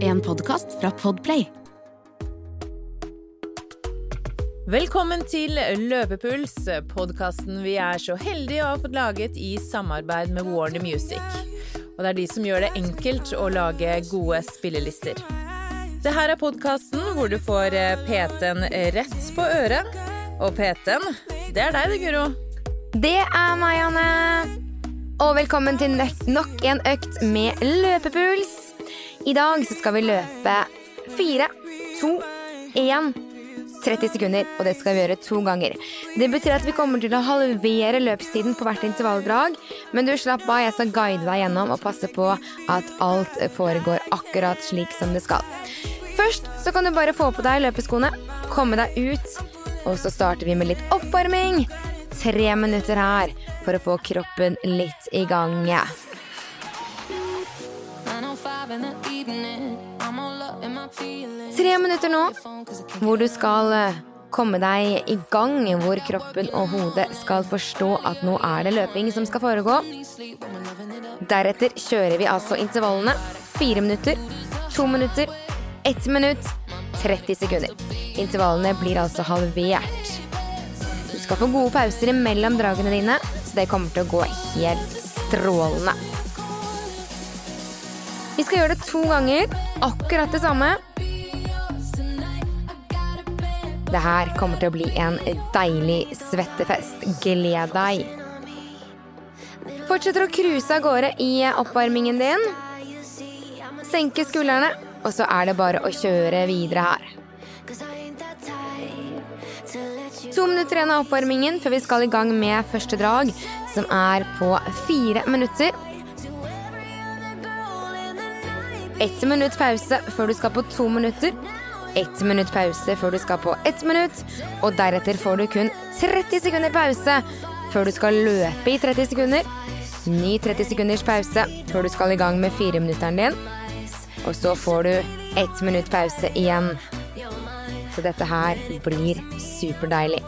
En podkast fra Podplay. Velkommen til Løpepuls, podkasten vi er så heldige å ha fått laget i samarbeid med Warner Music. Og det er de som gjør det enkelt å lage gode spillelister. Det her er podkasten hvor du får eh, PT-en rett på øret. Og PT-en, det er deg det, Guro. Det er meg, Anne. Og velkommen til nok en økt med løpepuls. I dag så skal vi løpe fire, to, én 30 sekunder, og det skal vi gjøre to ganger. Det betyr at vi kommer til å halvere løpstiden på hvert intervalldrag, men du slapp av, jeg skal guide deg gjennom og passe på at alt foregår akkurat slik som det skal. Først så kan du bare få på deg løpeskoene, komme deg ut, og så starter vi med litt oppvarming. Tre minutter her for å få kroppen litt i gang. Tre minutter nå hvor du skal eh, komme deg i gang, hvor kroppen og hodet skal forstå at nå er det løping som skal foregå. Deretter kjører vi altså intervallene. Fire minutter, to minutter, ett minutt, 30 sekunder. Intervallene blir altså halvert. Du skal få gode pauser mellom dragene dine, så det kommer til å gå helt strålende. Vi skal gjøre det to ganger. Akkurat det samme. Det her kommer til å bli en deilig svettefest. Gled deg. Fortsetter å cruise av gårde i oppvarmingen din. Senke skuldrene, og så er det bare å kjøre videre her. To minutter igjen av oppvarmingen før vi skal i gang med første drag, som er på fire minutter. Ett minutt pause før du skal på to minutter. Ett minutt pause før du skal på ett minutt. Og deretter får du kun 30 sekunder pause før du skal løpe i 30 sekunder. Ny 30 sekunders pause før du skal i gang med fireminutteren din. Og så får du ett minutt pause igjen. Så dette her blir superdeilig.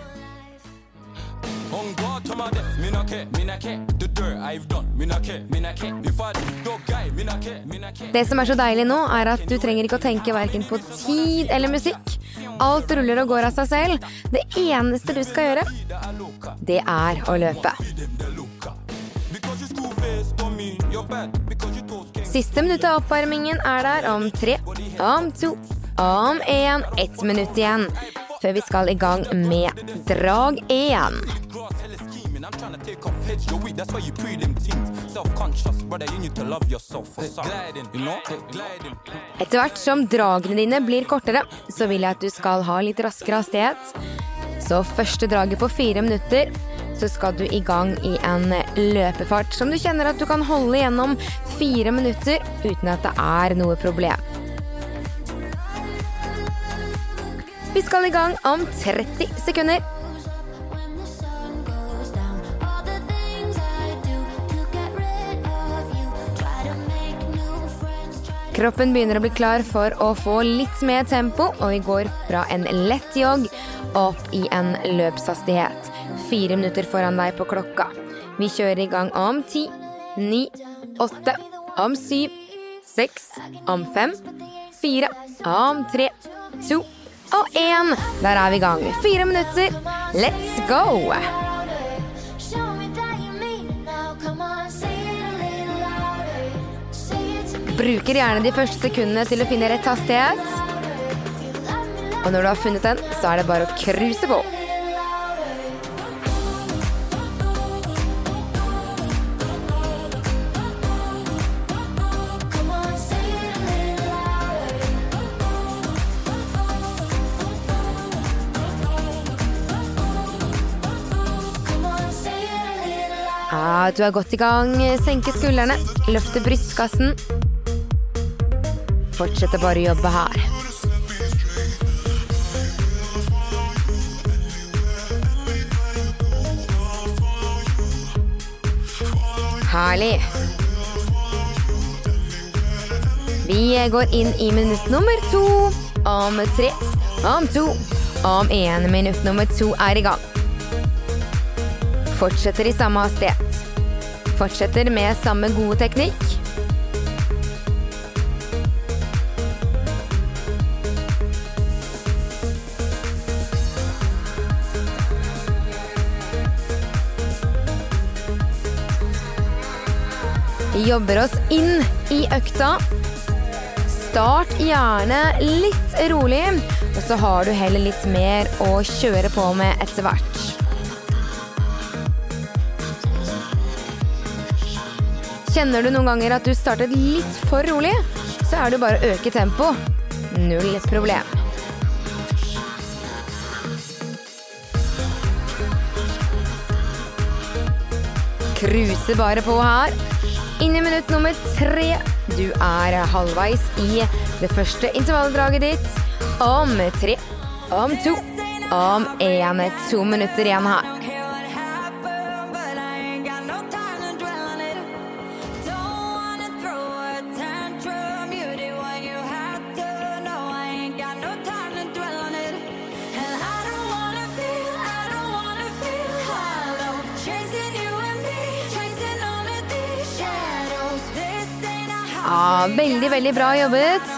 Det som er så deilig nå, er at du trenger ikke å tenke verken på tid eller musikk. Alt ruller og går av seg selv. Det eneste du skal gjøre, det er å løpe. Siste minutt av oppvarmingen er der om tre, om to, om én. Ett minutt igjen før vi skal i gang med drag én. Etter hvert som dragene dine blir kortere, så vil jeg at du skal ha litt raskere hastighet. Så første draget på fire minutter, så skal du i gang i en løpefart som du kjenner at du kan holde gjennom fire minutter uten at det er noe problem. Vi skal i gang om 30 sekunder. Kroppen begynner å bli klar for å få litt mer tempo, og vi går fra en lett jogg opp i en løpshastighet. Fire minutter foran deg på klokka. Vi kjører i gang om ti, ni, åtte, om syv, seks, om fem, fire, om tre, to og én. Der er vi i gang. Fire minutter. Let's go! Bruker gjerne de første sekundene til å finne rett hastighet. Og når du har funnet den, så er det bare å cruise på. Ja, du er godt i gang. Senke skuldrene, løfte brystkassen. Fortsetter bare å jobbe her. Herlig. Vi går inn i minutt nummer to. Om tre, om to, om én. Minutt nummer to er i gang. Fortsetter i samme hastighet. Fortsetter med samme gode teknikk. Jobber oss inn i økta. Start gjerne litt rolig, og så har du heller litt mer å kjøre på med etter hvert. Kjenner du noen ganger at du startet litt for rolig, så er det bare å øke tempo. Null problem. Cruiser bare på her. Inn i minutt nummer tre. Du er halvveis i det første intervalldraget ditt. Om tre, om to, om én. To minutter igjen her. Ja, veldig, veldig bra jobbet.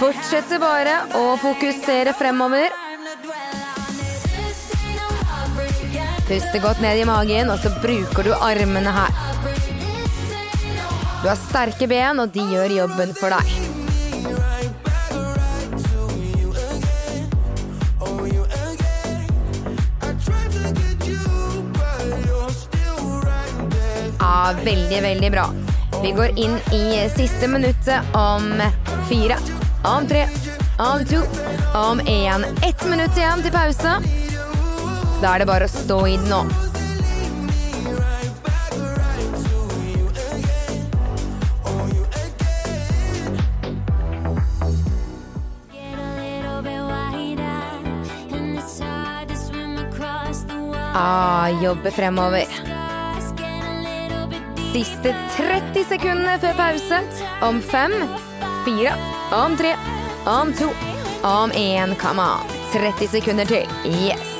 Fortsetter bare å fokusere fremover. Puste godt ned i magen, og så bruker du armene her. Du har sterke ben, og de gjør jobben for deg. Ja, veldig, veldig bra. Vi går inn i siste minuttet om fire, om tre, om to, om én. Ett minutt igjen til pause. Da er det bare å stå i det nå. Ah, jobbe fremover. Siste 30 sekundene før pause. Om fem, fire, om tre, om to, om én. Come on. 30 sekunder til. Yes.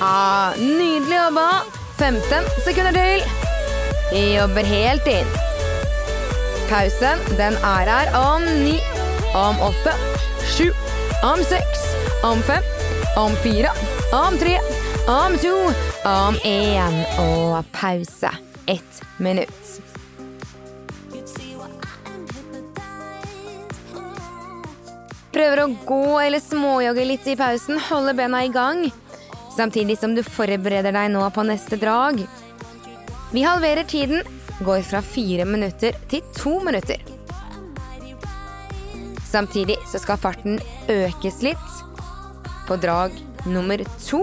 Ah, nydelig jobba. 15 sekunder til. Vi jobber helt inn. Pausen, den er her om ni, om åtte, sju, om seks, om fem, om fire, om tre, om to, om én. Og pause. Ett minutt. Prøver å gå eller småjogge litt i pausen, holde bena i gang. Samtidig som du forbereder deg nå på neste drag. Vi halverer tiden, går fra fire minutter til to minutter. Samtidig så skal farten økes litt på drag nummer to.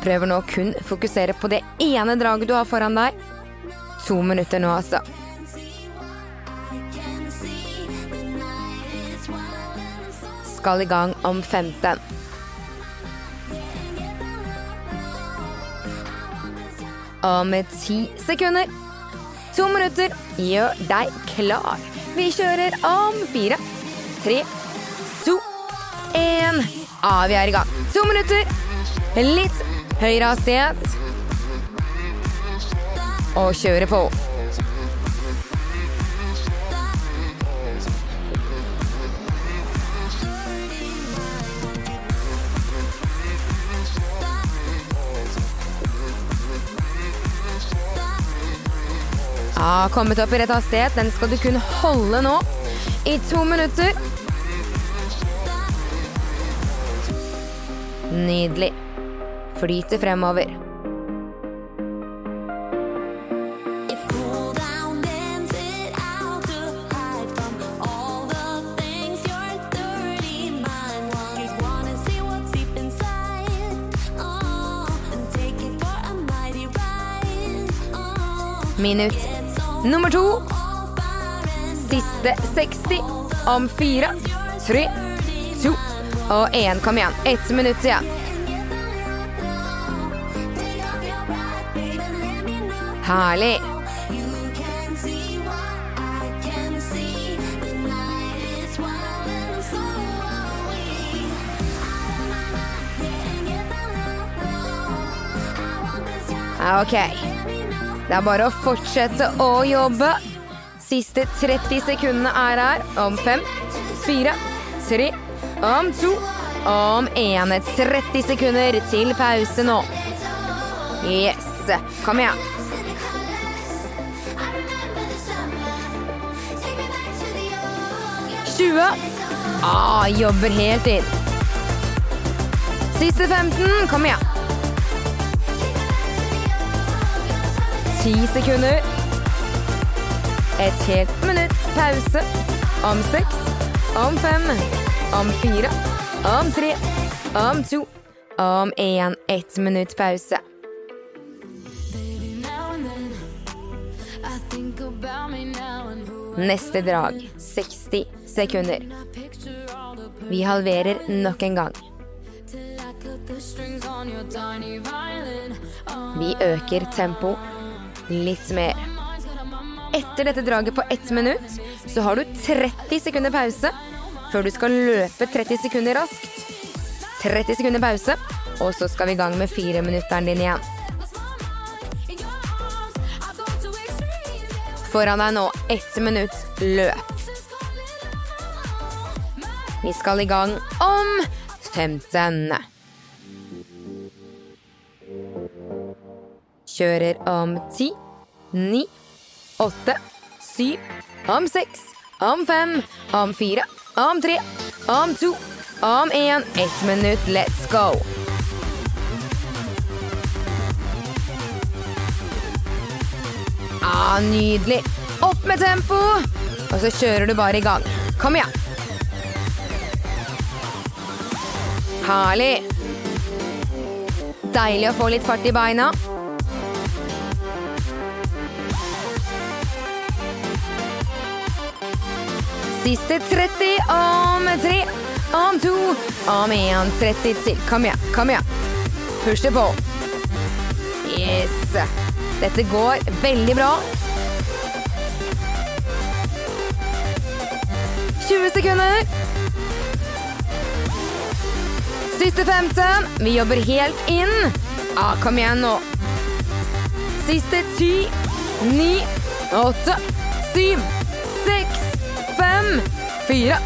Prøver nå kun fokusere på det ene draget du har foran deg. To minutter nå, altså. Skal i gang om 15. Om ti sekunder. To minutter. Gjør deg klar. Vi kjører om fire, tre, to, én. Ah, vi er i gang. To minutter. Litt høyere hastighet. Og kjøre på. Ja, kommet opp i rett hastighet. Den skal du kun holde nå i to minutter. Nydelig. Flyter fremover. Minutt nummer to. Siste 60 om fire, tre, to og én. Kom igjen. Ett minutt igjen. Herlig. Ok. Det er bare å fortsette å jobbe. Siste 30 sekundene er her. Om fem, fire, tre, om to, om én. 30 sekunder til pause nå. Yes. Kom igjen. Tjue. Ah, jobber helt inn. Siste 15. Kom igjen. Ti sekunder. Et helt minutt pause. Om seks, om fem, om fire, om tre, om to, om én. Ett minutt pause. Neste drag 60 sekunder. Vi halverer nok en gang. Vi øker tempo litt mer. Etter dette draget på ett minutt, så har du 30 sekunder pause før du skal løpe 30 sekunder raskt. 30 sekunder pause, og så skal vi i gang med fireminutteren din igjen. Foran deg nå ett minutt løp. Vi skal i gang om 15. Kjører om 10, 9, 8, 7, om seks, om fem, om fire, om tre, om to, om én. Ett minutt, let's go! Ah, nydelig. Opp med tempo! Og så kjører du bare i gang. Kom igjen. Herlig. Deilig å få litt fart i beina. Siste 30 om tre, om to, om én. 30 til. Kom igjen, kom igjen. Push det på. Yes. Dette går veldig bra. 20 sekunder. Siste 15. Vi jobber helt inn. Ah, kom igjen nå. Siste 10, 9, 8, 7, 6, 5, 4,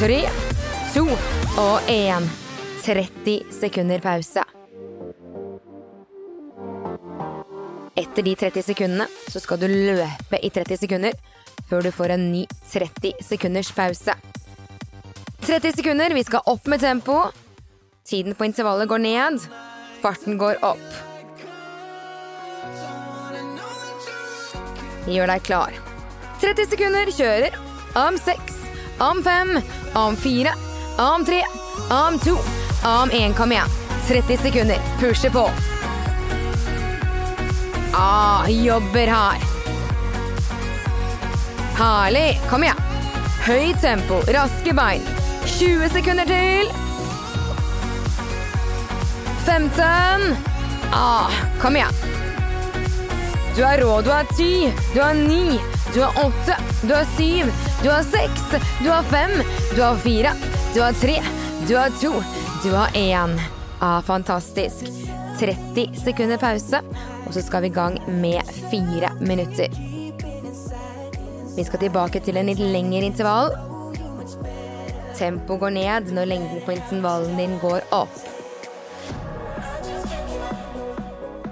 3, 2 og 1. 30 sekunder pause. Etter de 30 sekundene så skal du løpe i 30 sekunder før du får en ny 30 sekunders pause. 30 sekunder, vi skal opp med tempo. Tiden på intervallet går ned. Farten går opp. Gjør deg klar. 30 sekunder, kjører. Om seks, om fem, om fire, om tre, om to, om én. Kom igjen. 30 sekunder, Pushe på. Ah, jobber hard. Herlig. Kom igjen. Høyt tempo, raske bein. 20 sekunder til. 15. Ah, kom igjen. Du har rå. Du har ti. Du har 9. Du har åtte, Du har syv, Du har seks, Du har fem, Du har fire, Du har tre, Du har to, Du har én. Ah, fantastisk. 30 sekunder pause, og så skal vi i gang med fire minutter. Vi skal tilbake til en litt lengre intervall. Tempoet går ned når lengden på intervallen din går opp.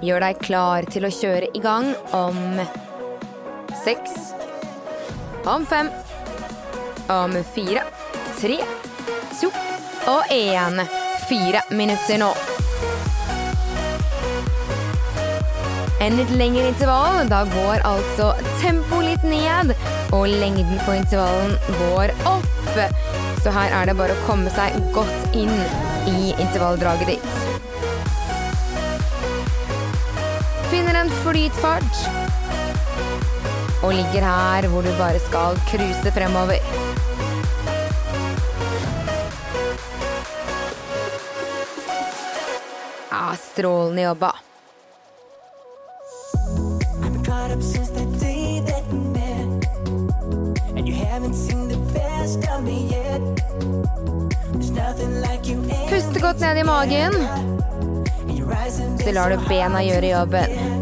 Gjør deg klar til å kjøre i gang om seks, om fem, om fire, tre, to og én. Fire minutter nå. En litt lengre intervall. Da går altså tempoet litt ned, og lengden på intervallen går opp. Så her er det bare å komme seg godt inn i intervalldraget ditt. Finner en flytfart. Og ligger her hvor du bare skal cruise fremover. Ja, strålende jobba. Puste godt ned i magen, så lar du bena gjøre jobben.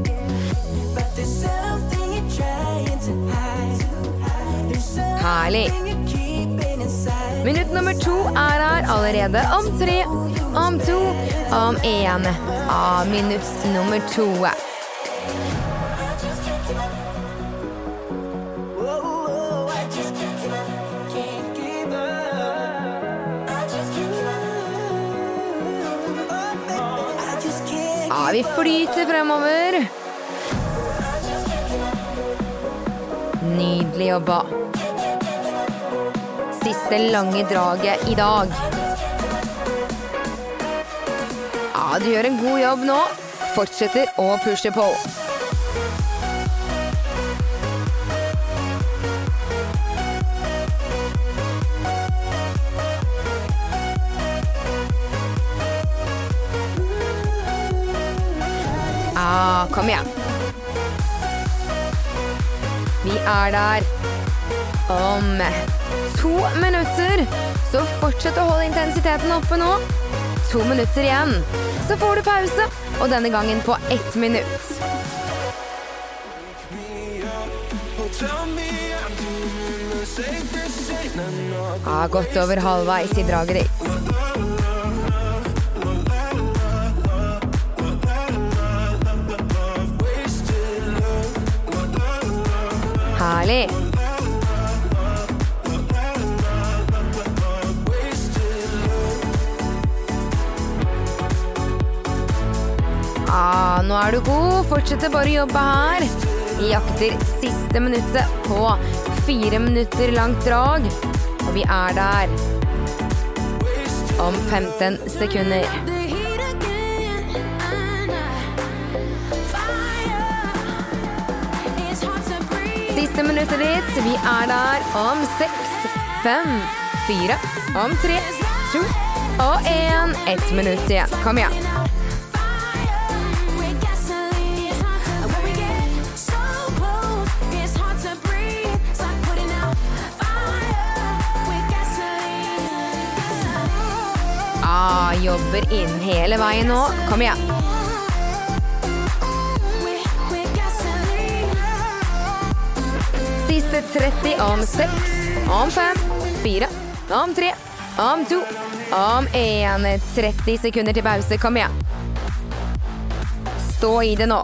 Herlig. Minutt nummer to er her allerede om tre, om to, om én. Av minutt nummer to. Vi flyter fremover. Nydelig jobba. Siste lange draget i dag. Ja, du gjør en god jobb nå. Fortsetter å pushe på. Ja, kom igjen. Vi er der om to minutter. Så fortsett å holde intensiteten oppe nå. To minutter igjen. Så får du pause, og denne gangen på ett minutt. Ja, godt over halvveis i draget ditt. Herlig. Nå er du god. Fortsetter bare å jobbe her. Jakter siste minuttet på fire minutter langt drag. Og vi er der om 15 sekunder. Siste minuttet ditt. Vi er der om seks, fem, fire, om tre, to og én. Ett minutt igjen. Kom igjen. Jobber inn hele veien nå. Kom igjen. Siste 30 om 6, om 5, 4, om 3, om 2, om 1. 30 sekunder til pause. Kom igjen. Stå i det nå.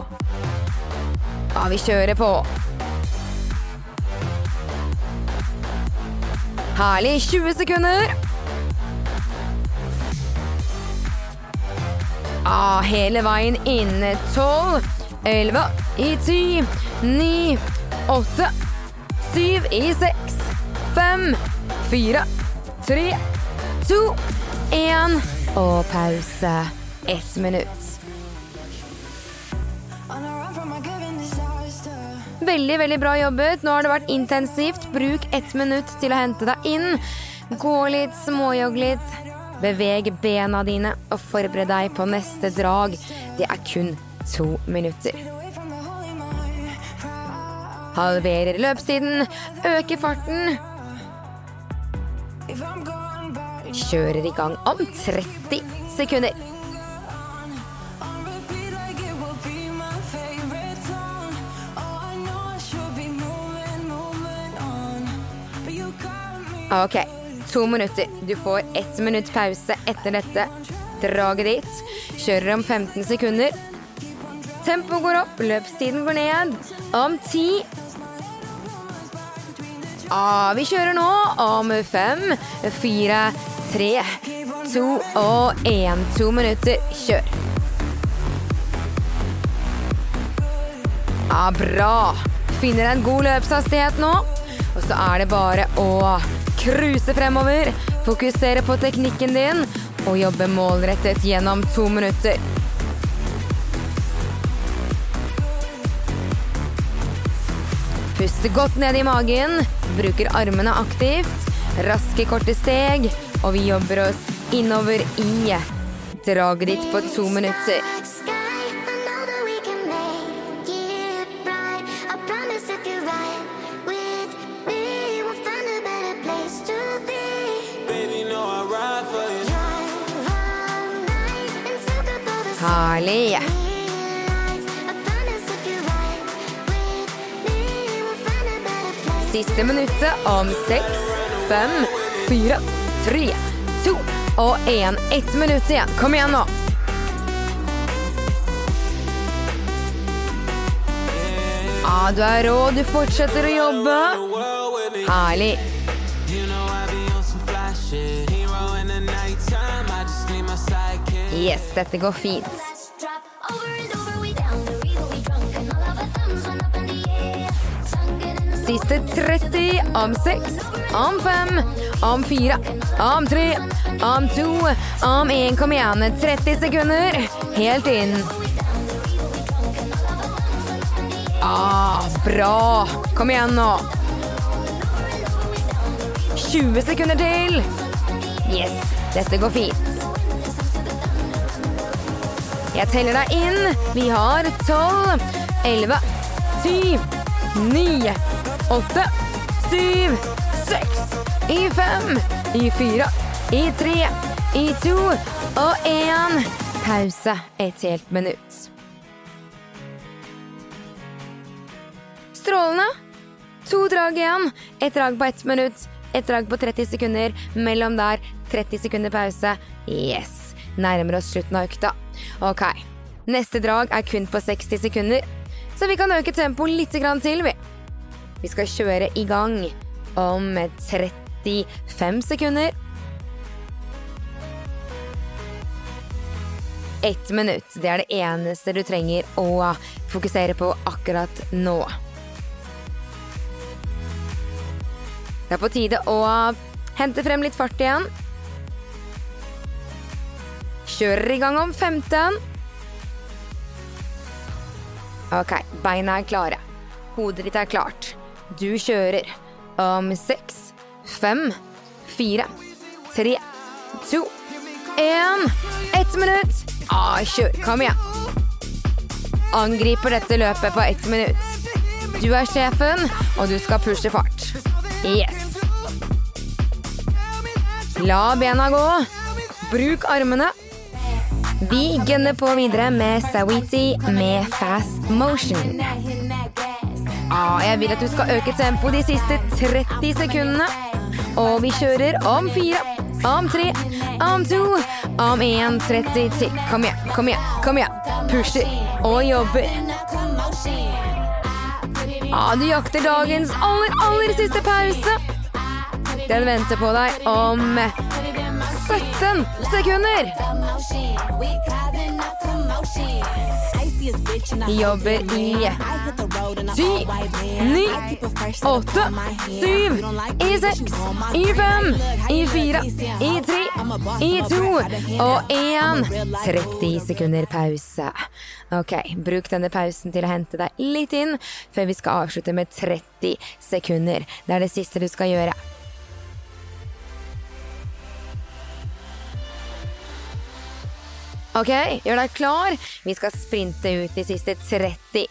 Ja, vi kjører på. Herlig. 20 sekunder. Ah, hele veien inn. 12, 11, i 10, 9, 8, 7 i 6, 5, 4, 3, 2, 1. Og pause. Ett minutt. Veldig, veldig bra jobbet. Nå har det vært intensivt. Bruk ett minutt til å hente deg inn. Gå litt, småjogg litt. Beveg bena dine og forbered deg på neste drag. Det er kun to minutter. Halverer løpstiden, øker farten, kjører i gang om 30 sekunder. Ok, to minutter. Du får ett minutt pause etter dette. Draget ditt. Kjører om 15 sekunder. Tempoet går opp, løpstiden går ned. Om 10 ah, Vi kjører nå om 5, 4, 3, 2 og 1. To minutter. Kjør. Ah, bra. Finner en god løpshastighet nå. Og så er det bare å cruise fremover. Fokusere på teknikken din og jobbe målrettet gjennom to minutter. Puste godt ned i magen, bruker armene aktivt, raske, korte steg, og vi jobber oss innover i draget ditt på to minutter. Place. Siste minuttet om seks, fem, fire, tre, to og én. Ett minutt igjen. Kom igjen nå. Ja, du er rå. Du fortsetter å jobbe. Herlig. Sunk dette går fint. Siste 30 om 6, om 5, om 4, om 3, om 2, om 1. Kom igjen, 30 sekunder. Helt inn. Ah, bra. Kom igjen nå. 20 sekunder til. Yes, dette går fint. Jeg teller deg inn. Vi har 12, 11, 10, 9, 8, 7, 6, i 5, i 4, i 3, i 2 og 1. Pause et helt minutt. Strålende. To drag igjen. Et drag på ett minutt. Et drag på 30 sekunder. Mellom der 30 sekunder pause. Yes. Nærmer oss slutten av økta. Ok. Neste drag er kun på 60 sekunder. Så vi kan øke tempoet litt til, vi. Vi skal kjøre i gang om 35 sekunder. Ett minutt. Det er det eneste du trenger å fokusere på akkurat nå. Det er på tide å hente frem litt fart igjen. Kjører i gang om 15. Ok, beina er klare. Hodet ditt er klart. Du kjører om seks, fem, fire, tre, to, én. Ett minutt. Ah, kjør. Kom igjen. Angriper dette løpet på ett minutt. Du er sjefen, og du skal pushe fart. Yes. La bena gå. Bruk armene. Vi gunner på videre med Sawiti med fast motion. Ah, jeg vil at du skal øke tempoet de siste 30 sekundene. Og vi kjører om fire, om tre, om to, om én, 30 til. Kom igjen, kom igjen, kom igjen. Pusher og jobber. Ah, du jakter dagens aller, aller siste pause. Den venter på deg om 17 sekunder. Vi jobber i ti, ni, åtte, syv, i seks, i fem, i fire, i tre, i to og én. 30 sekunder pause. Ok, bruk denne pausen til å hente deg litt inn før vi skal avslutte med 30 sekunder. Det er det siste du skal gjøre. Ok, gjør deg klar. Vi skal sprinte ut de siste 30.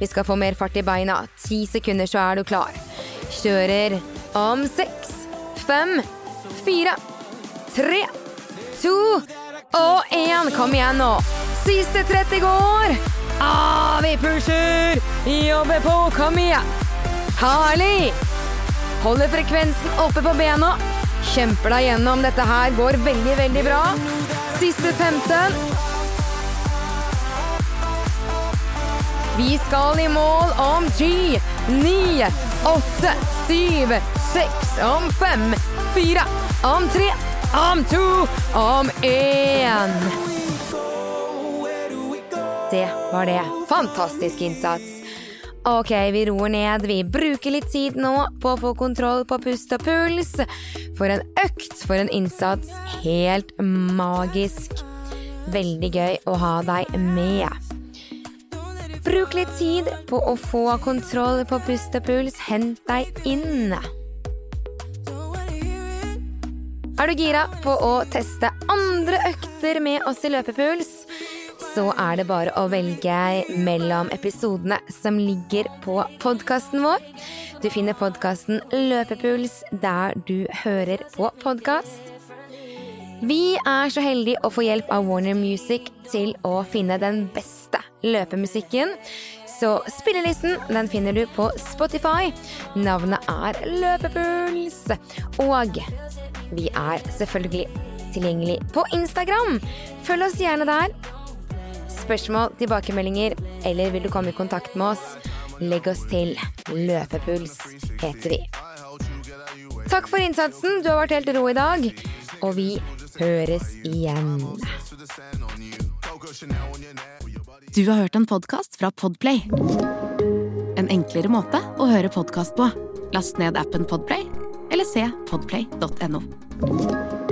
Vi skal få mer fart i beina. Ti sekunder, så er du klar. Kjører om seks, fem, fire, tre, to og én. Kom igjen nå. Siste 30 går. Ah, vi pusher. Jobber på. Kom igjen. Herlig. Holder frekvensen oppe på bena. Kjemper deg gjennom. Dette her går veldig, veldig bra. Siste 15. Vi skal i mål om ti, ni, åtte, syv, seks, om fem, fire, om tre, om to, om én. Det var det. Fantastisk innsats. Ok, vi roer ned. Vi bruker litt tid nå på å få kontroll på pust og puls. For en økt, for en innsats. Helt magisk. Veldig gøy å ha deg med. Bruk litt tid på å få kontroll på pust og puls. Hent deg inn. Er du gira på å teste andre økter med oss i Løpepuls? Så er det bare å velge mellom episodene som ligger på podkasten vår. Du finner podkasten Løpepuls der du hører på podkast. Vi er så heldige å få hjelp av Warner Music til å finne den beste løpemusikken. Så spillelisten den finner du på Spotify. Navnet er Løpepuls. Og vi er selvfølgelig tilgjengelig på Instagram. Følg oss gjerne der. Spørsmål, tilbakemeldinger eller vil du komme i kontakt med oss? Legg oss til. Løpepuls heter vi. Takk for innsatsen. Du har vært helt rå i dag. Og vi høres igjen. Du har hørt en podkast fra Podplay. En enklere måte å høre podkast på. Last ned appen Podplay, eller se podplay.no.